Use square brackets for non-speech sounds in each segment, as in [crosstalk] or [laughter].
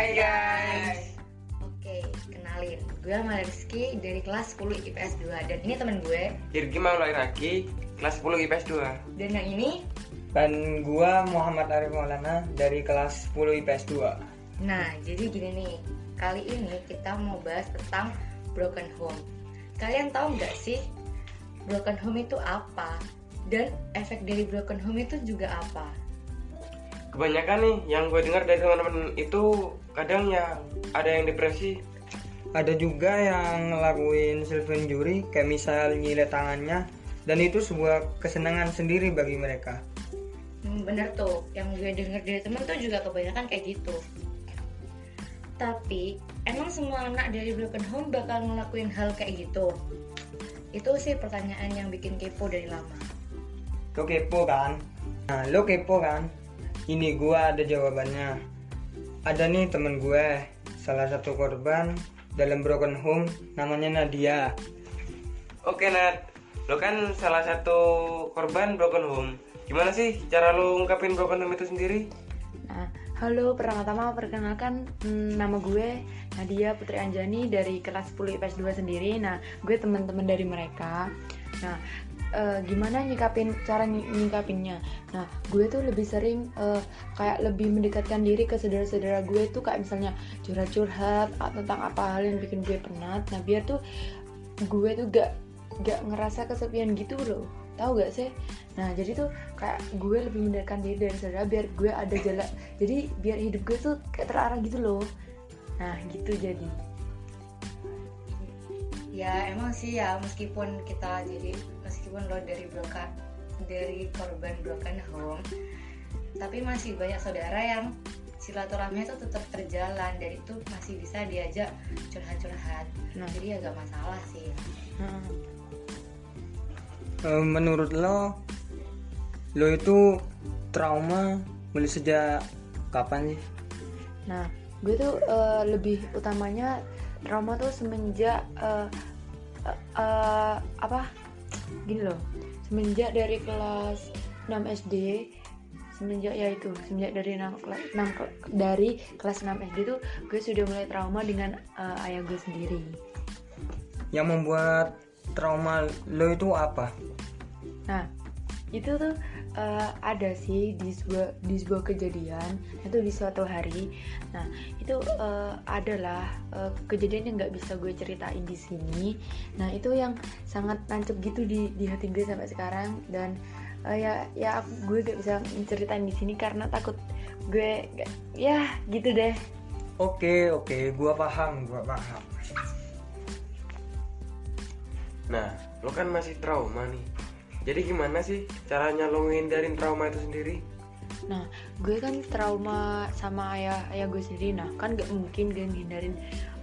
Hai guys. Oke, kenalin. Gue Rizky dari kelas 10 IPS 2 dan ini temen gue. Irgi Maulai Raki, kelas 10 IPS 2. Dan yang ini, Dan gua Muhammad Arif Maulana dari kelas 10 IPS 2. nah jadi gini nih. Kali ini kita mau bahas tentang broken home. Kalian tahu nggak sih broken home itu apa? Dan efek dari broken home itu juga apa? Kebanyakan nih yang gue dengar dari teman-teman itu kadang ya ada yang depresi. Ada juga yang ngelakuin self injury kayak misal nyilet tangannya dan itu sebuah kesenangan sendiri bagi mereka. Hmm, bener tuh, yang gue denger dari temen tuh juga kebanyakan kayak gitu. Tapi, emang semua anak dari broken home bakal ngelakuin hal kayak gitu? Itu sih pertanyaan yang bikin kepo dari lama. Lo kepo kan? Nah, lo kepo kan? Ini gua ada jawabannya. Ada nih temen gue, salah satu korban dalam broken home namanya Nadia. Oke Nat, lo kan salah satu korban broken home. Gimana sih cara lo ungkapin broken home itu sendiri? Nah, halo, pertama-tama perkenalkan hmm, nama gue Nadia Putri Anjani dari kelas 10 IPS 2 sendiri. Nah, gue teman-teman dari mereka. Nah, eh, gimana nyikapin cara ny- nyikapinnya? Nah, gue tuh lebih sering eh, kayak lebih mendekatkan diri ke saudara-saudara gue tuh kayak misalnya curhat-curhat tentang apa hal yang bikin gue penat. Nah, biar tuh gue tuh gak gak ngerasa kesepian gitu loh tahu gak sih nah jadi tuh kayak gue lebih mendekatkan diri dari saudara biar gue ada jalan jadi biar hidup gue tuh kayak terarah gitu loh nah gitu jadi Ya emang sih ya meskipun kita jadi meskipun lo dari broken dari korban broken home, tapi masih banyak saudara yang silaturahmi itu tetap terjalan dan itu masih bisa diajak curhat-curhat. Nah. Jadi agak masalah sih. Nah, Eh, menurut lo, lo itu trauma mulai sejak kapan sih? nah gue tuh eh, lebih utamanya trauma tuh semenjak eh, eh, eh, apa gini loh semenjak dari kelas 6 SD semenjak ya itu semenjak dari 6, kelas 6 ke- dari kelas 6 SD tuh gue sudah mulai trauma dengan eh, ayah gue sendiri Yang membuat trauma lo itu apa? Nah, itu tuh eh, ada sih di sebuah di sebuah kejadian itu di suatu hari. Nah, itu eh, adalah eh, kejadian yang nggak bisa gue ceritain di sini. Nah, itu yang sangat nancep gitu di di hati gue sampai sekarang dan eh, ya ya aku- gue gak bisa ceritain di sini karena takut gue gak- ya gitu deh. Oke, oke, gua paham, gua paham. Nah, lo kan masih trauma nih. Jadi gimana sih caranya lo ngindarin trauma itu sendiri? Nah, gue kan trauma sama ayah ayah gue sendiri. Nah, kan gak mungkin gue ngindarin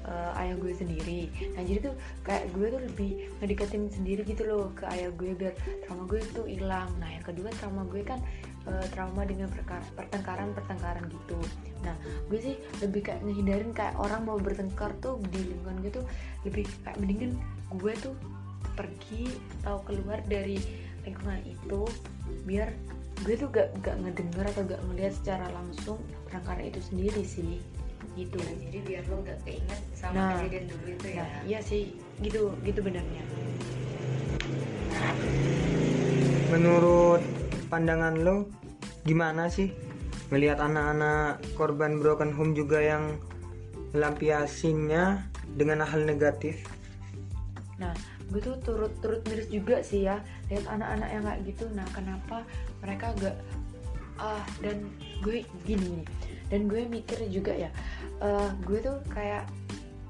uh, ayah gue sendiri. Nah, jadi tuh kayak gue tuh lebih ngedekatin sendiri gitu loh ke ayah gue biar trauma gue tuh hilang. Nah, yang kedua trauma gue kan uh, trauma dengan pertengkaran-pertengkaran gitu. Nah, gue sih lebih kayak ngehindarin kayak orang mau bertengkar tuh di lingkungan gue tuh lebih kayak mendingan gue tuh pergi atau keluar dari lingkungan itu biar gue tuh gak, gak ngedenger atau gak ngeliat secara langsung perangkara itu sendiri sih gitu Ya, jadi biar lo gak keinget sama Nah. kejadian dulu itu ya. nah iya sih gitu gitu benernya Menurut pandangan lo, gimana sih melihat anak-anak korban broken home juga yang melampiasinya dengan hal negatif? nah gue tuh turut turut miris juga sih ya lihat anak-anak yang kayak gitu. Nah kenapa mereka gak ah dan gue gini nih dan gue mikir juga ya eh, gue tuh kayak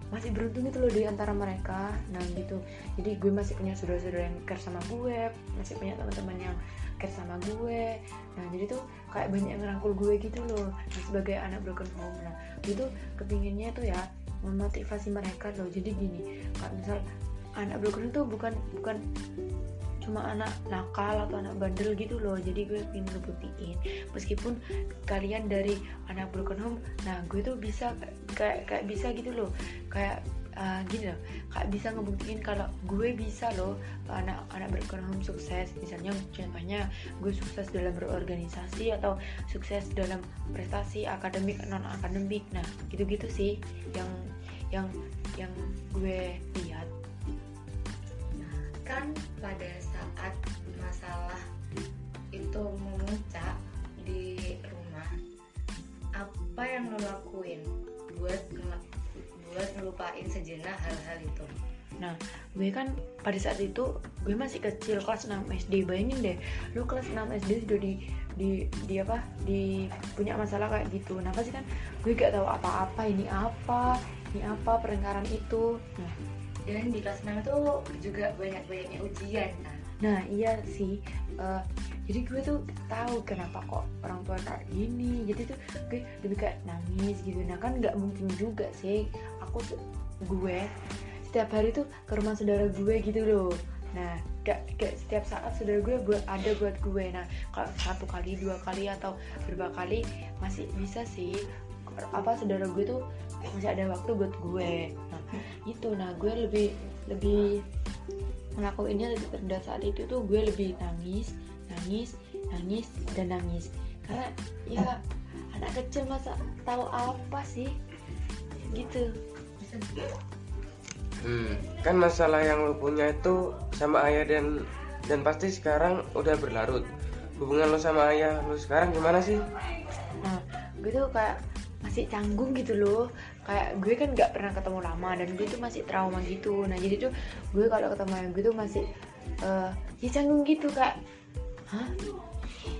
masih beruntung gitu loh di antara mereka. Nah gitu. Jadi gue masih punya saudara-saudara yang care sama gue masih punya teman-teman yang care sama gue. Nah jadi tuh kayak banyak yang ngerangkul gue gitu loh nah, sebagai anak broken home. Nah gue tuh kepinginnya tuh ya memotivasi mereka loh. Jadi gini kalau misal anak broken home tuh bukan bukan cuma anak nakal atau anak bandel gitu loh. Jadi gue pengen ngebuktiin meskipun kalian dari anak broken home nah gue tuh bisa kayak kayak bisa gitu loh. Kayak uh, gini loh kak bisa ngebuktiin kalau gue bisa loh anak-anak berekonomi sukses. Misalnya contohnya gue sukses dalam berorganisasi atau sukses dalam prestasi akademik non akademik nah gitu-gitu sih yang yang yang gue lihat kan pada saat masalah itu memuncak di rumah apa yang lo lakuin buat buat ngelupain sejenak hal-hal itu Nah, gue kan pada saat itu gue masih kecil kelas 6 SD. Bayangin deh, lu kelas 6 SD sudah di di di apa? di punya masalah kayak gitu. Nah, pasti kan gue gak tahu apa-apa ini apa, ini apa perengkaran itu. Nah, dan di kelas 6 itu juga banyak-banyaknya ujian kan nah iya sih. Eh, jadi gue tuh tahu kenapa kok orang tua kayak gini. Jadi tuh gue lebih kayak nangis gitu. Nah, kan nggak mungkin juga sih aku tuh- gue setiap hari tuh ke rumah saudara gue gitu loh nah gak, gak setiap saat saudara gue buat ada buat gue nah kalau satu kali dua kali atau berapa kali masih bisa sih apa saudara gue tuh masih ada waktu buat gue. Nah itu nah gue lebih lebih ngelakuinnya lebih rendah. Saat itu tuh gue lebih nangis nangis nangis dan nangis. Karena ya anak kecil masa tahu apa sih? Gitu. Hmm, kan masalah yang lo punya itu sama ayah dan dan pasti sekarang udah berlarut. Hubungan lo sama ayah lo sekarang gimana sih? nah gue tuh kayak masih canggung gitu loh. Kayak gue kan nggak pernah ketemu lama dan gue tuh masih trauma gitu. Nah jadi tuh gue kalau ketemu ayah gue tuh masih eh ya canggung gitu kayak hah?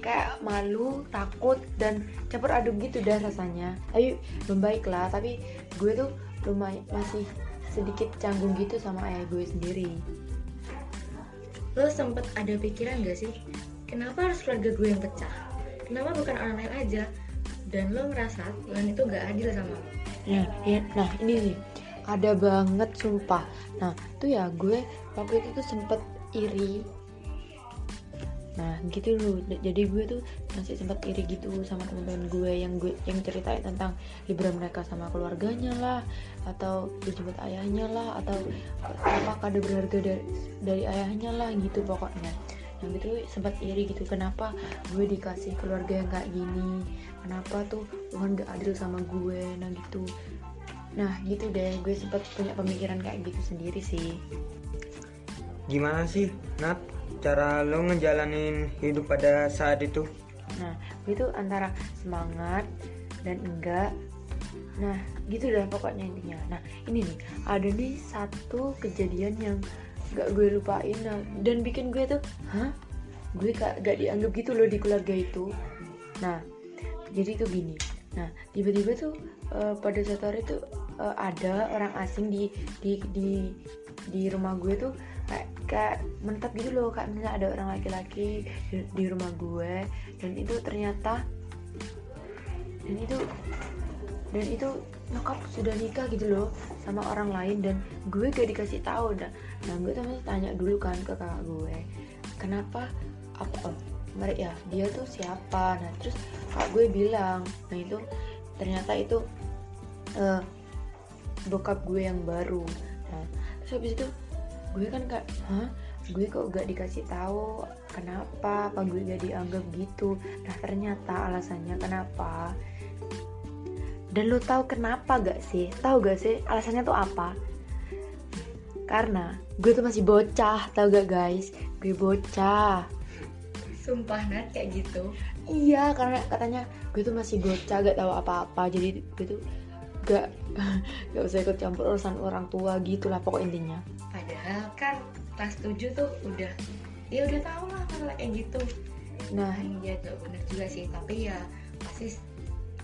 Kayak malu takut dan campur aduk gitu dah rasanya. Tapi membaik lah. Tapi gue tuh lumayan masih sedikit canggung gitu sama ayah gue sendiri. Lo sempet ada pikiran gak sih kenapa harus keluarga gue yang pecah? Kenapa bukan orang lain aja dan lo ngerasa Tuhan itu gak adil sama lo Nah, ya, nah ini nih ada banget sumpah. Nah, tuh ya gue waktu itu tuh sempet iri. Nah, gitu loh. Jadi gue tuh masih sempet iri gitu sama teman-teman gue yang gue yang ceritain tentang liburan mereka sama keluarganya lah, atau dijemput ayahnya lah, atau apa kado berharga dari, dari ayahnya lah gitu pokoknya. Nah, gitu sempat iri gitu. Kenapa gue dikasih keluarga yang kayak gini? Kenapa tuh Tuhan gak adil sama gue? Nah gitu. Nah gitu deh, gue sempat punya pemikiran kayak gitu sendiri sih. Gimana sih, Nat? Cara lo ngejalanin hidup pada saat itu? Nah, tuh antara semangat dan enggak. Nah, gitu dah pokoknya intinya. Nah, ini nih, ada nih satu kejadian yang gak gue lupain nah, dan bikin gue tuh, hah? Gue gak, gak dianggap gitu loh di keluarga itu. Nah, jadi tuh gini. Nah, tiba-tiba tuh eh, pada saat hari tuh eh, ada orang asing di di di di rumah gue tuh kayak kayak menetap gitu loh kayak misalnya ada orang laki-laki di, di rumah gue dan itu ternyata dan itu dan itu nyokap sudah nikah gitu loh sama orang lain dan gue gak dikasih tahu dah. Nah gue tuh tanya dulu kan ke kakak gue kenapa apa mereka ya dia tuh siapa? Nah terus kak gue bilang nah itu ternyata itu eh, bokap gue yang baru. Nah terus habis itu gue kan kak hah? Gue kok gak dikasih tahu? Kenapa? Apa gue gak dianggap gitu? Nah ternyata alasannya kenapa dan lo tahu kenapa gak sih? Tahu gak sih alasannya tuh apa? Karena gue tuh masih bocah tahu gak guys? Gue bocah. Sumpah Nat kayak gitu. Iya, karena katanya gue tuh masih bocah, gak tahu apa-apa. Jadi gue tuh gak [laughs] gak usah ikut campur urusan orang tua gitu lah pokok intinya. padahal kan kelas 7 tuh udah ya udah tau lah masalah kayak gitu. Nah, iya gak bener juga sih. Tapi ya pasti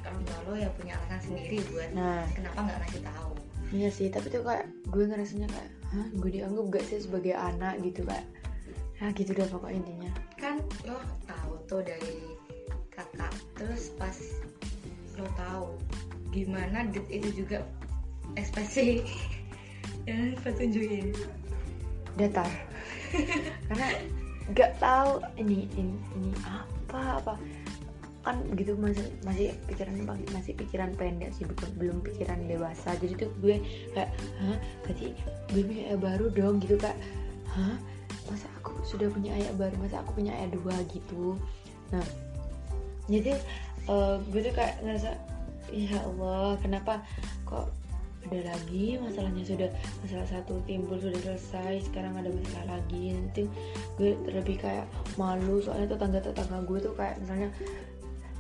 orang tua lo ya punya alasan sendiri buat nah kenapa nggak ngasih tahu iya sih. Tapi tuh kayak gue ngerasanya kayak, hah, gue dianggap gak sih sebagai anak gitu kayak. Nah gitu deh pokok intinya. kan lo tahu tuh dari kakak terus pas lo tahu gimana det itu juga ekspresi [laughs] yang lo tunjukin Datar. [laughs] karena gak tahu ini ini ini apa apa kan gitu masih masih pikiran masih pikiran pendek sih bukan belum pikiran dewasa. Jadi tuh gue kayak hah? Berarti gue punya ayah baru dong gitu kak. Hah? Masa aku sudah punya ayah baru? Masa aku punya ayah dua? Gitu. Nah jadi eh, gue tuh kayak ngerasa ya Allah kenapa kok ada lagi masalahnya? Sudah masalah satu timbul sudah selesai sekarang ada masalah lagi. Nanti gue lebih kayak malu soalnya tetangga tetangga gue tuh kayak misalnya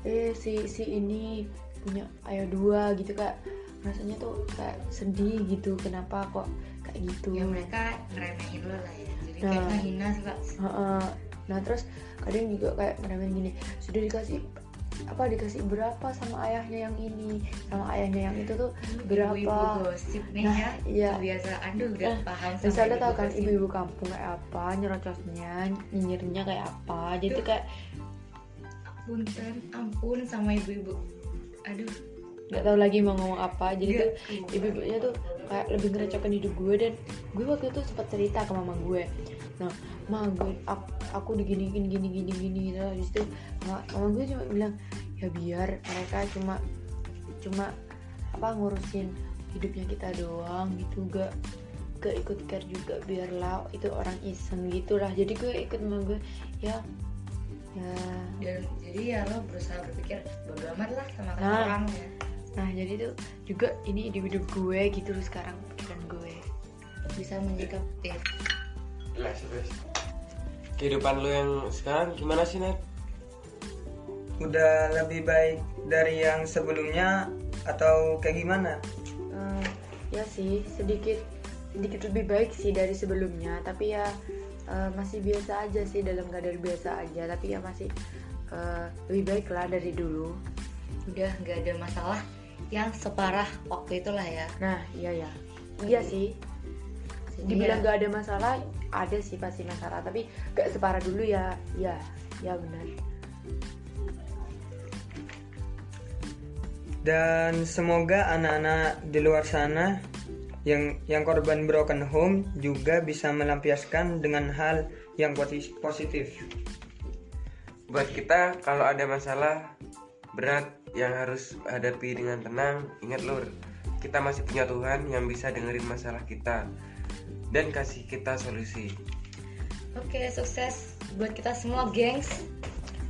eh si si ini punya ayah dua gitu kak. Rasanya tuh kayak sedih gitu kenapa kok kayak gitu? Ya mereka ngeremehin lo lah ya. Jadi Nah. kayak ngehina sih kak. Heeh. nah terus kadang juga kayak mereka gini sudah dikasih apa dikasih berapa sama ayahnya yang ini? Sama ayahnya yang itu tuh berapa ibu-ibu gosip nih Nah, ya. iya. kebiasaan aduh udah Nah, paham sama misalnya tahu kan ibu-ibu kampung kayak apa nyerocosnya nyinyirnya kayak apa. Jadi tuh kayak punten ampun sama ibu-ibu. Aduh. Nggak tahu lagi mau ngomong apa. Jadi tuh Nggak. ibu-ibunya tuh kayak lebih ngerecokin hidup gue dan gue waktu itu sempat cerita ke mama gue. Nah ma gue aku, aku diginiin gini gini gini gitu situ mama, mama gue cuma bilang ya biar mereka cuma cuma apa ngurusin hidupnya kita doang gitu gak gak ikut care juga biarlah itu orang iseng gitulah jadi gue ikut mama gue ya ya dan jadi ya lo berusaha berpikir bodo amat lah sama kata Nah. orang ya nah jadi tuh juga ini di hidup gue gitu loh sekarang pikiran gue bisa menyikapi Nah, serius. kehidupan lu yang sekarang gimana sih Nat? Udah lebih baik dari yang sebelumnya atau kayak gimana? Eh, ya sih sedikit sedikit lebih baik sih dari sebelumnya tapi ya eh, masih biasa aja sih dalam keadaan biasa aja. Tapi ya masih eh, lebih baik lah dari dulu. Udah nggak ada masalah yang separah waktu itulah ya. Nah iya ya iya sih. Dibilang Iya. gak ada masalah ada sih pasti masalah. Tapi gak separah dulu ya ya ya benar. Dan semoga anak-anak di luar sana yang yang korban broken home juga bisa melampiaskan dengan hal yang posi- positif. Buat kita kalau ada masalah berat yang harus hadapi dengan tenang, ingat lur, kita masih punya Tuhan yang bisa dengerin masalah kita dan kasih kita solusi. oke sukses buat kita semua gengs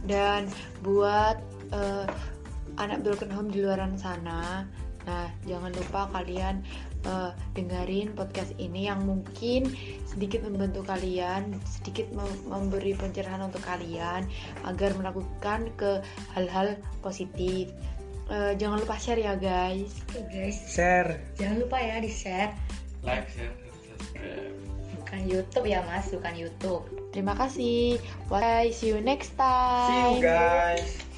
dan buat eh, anak broken home di luaran sana nah jangan lupa kalian eh, dengerin podcast ini yang mungkin sedikit membantu kalian sedikit mem- memberi pencerahan untuk kalian agar melakukan ke hal-hal positif. Eh, jangan lupa share ya guys. Guys. Share. jangan lupa ya di share Like, share, subscribe. bukan YouTube ya mas. Bukan YouTube. Terima kasih. Bye. See you next See time you guys.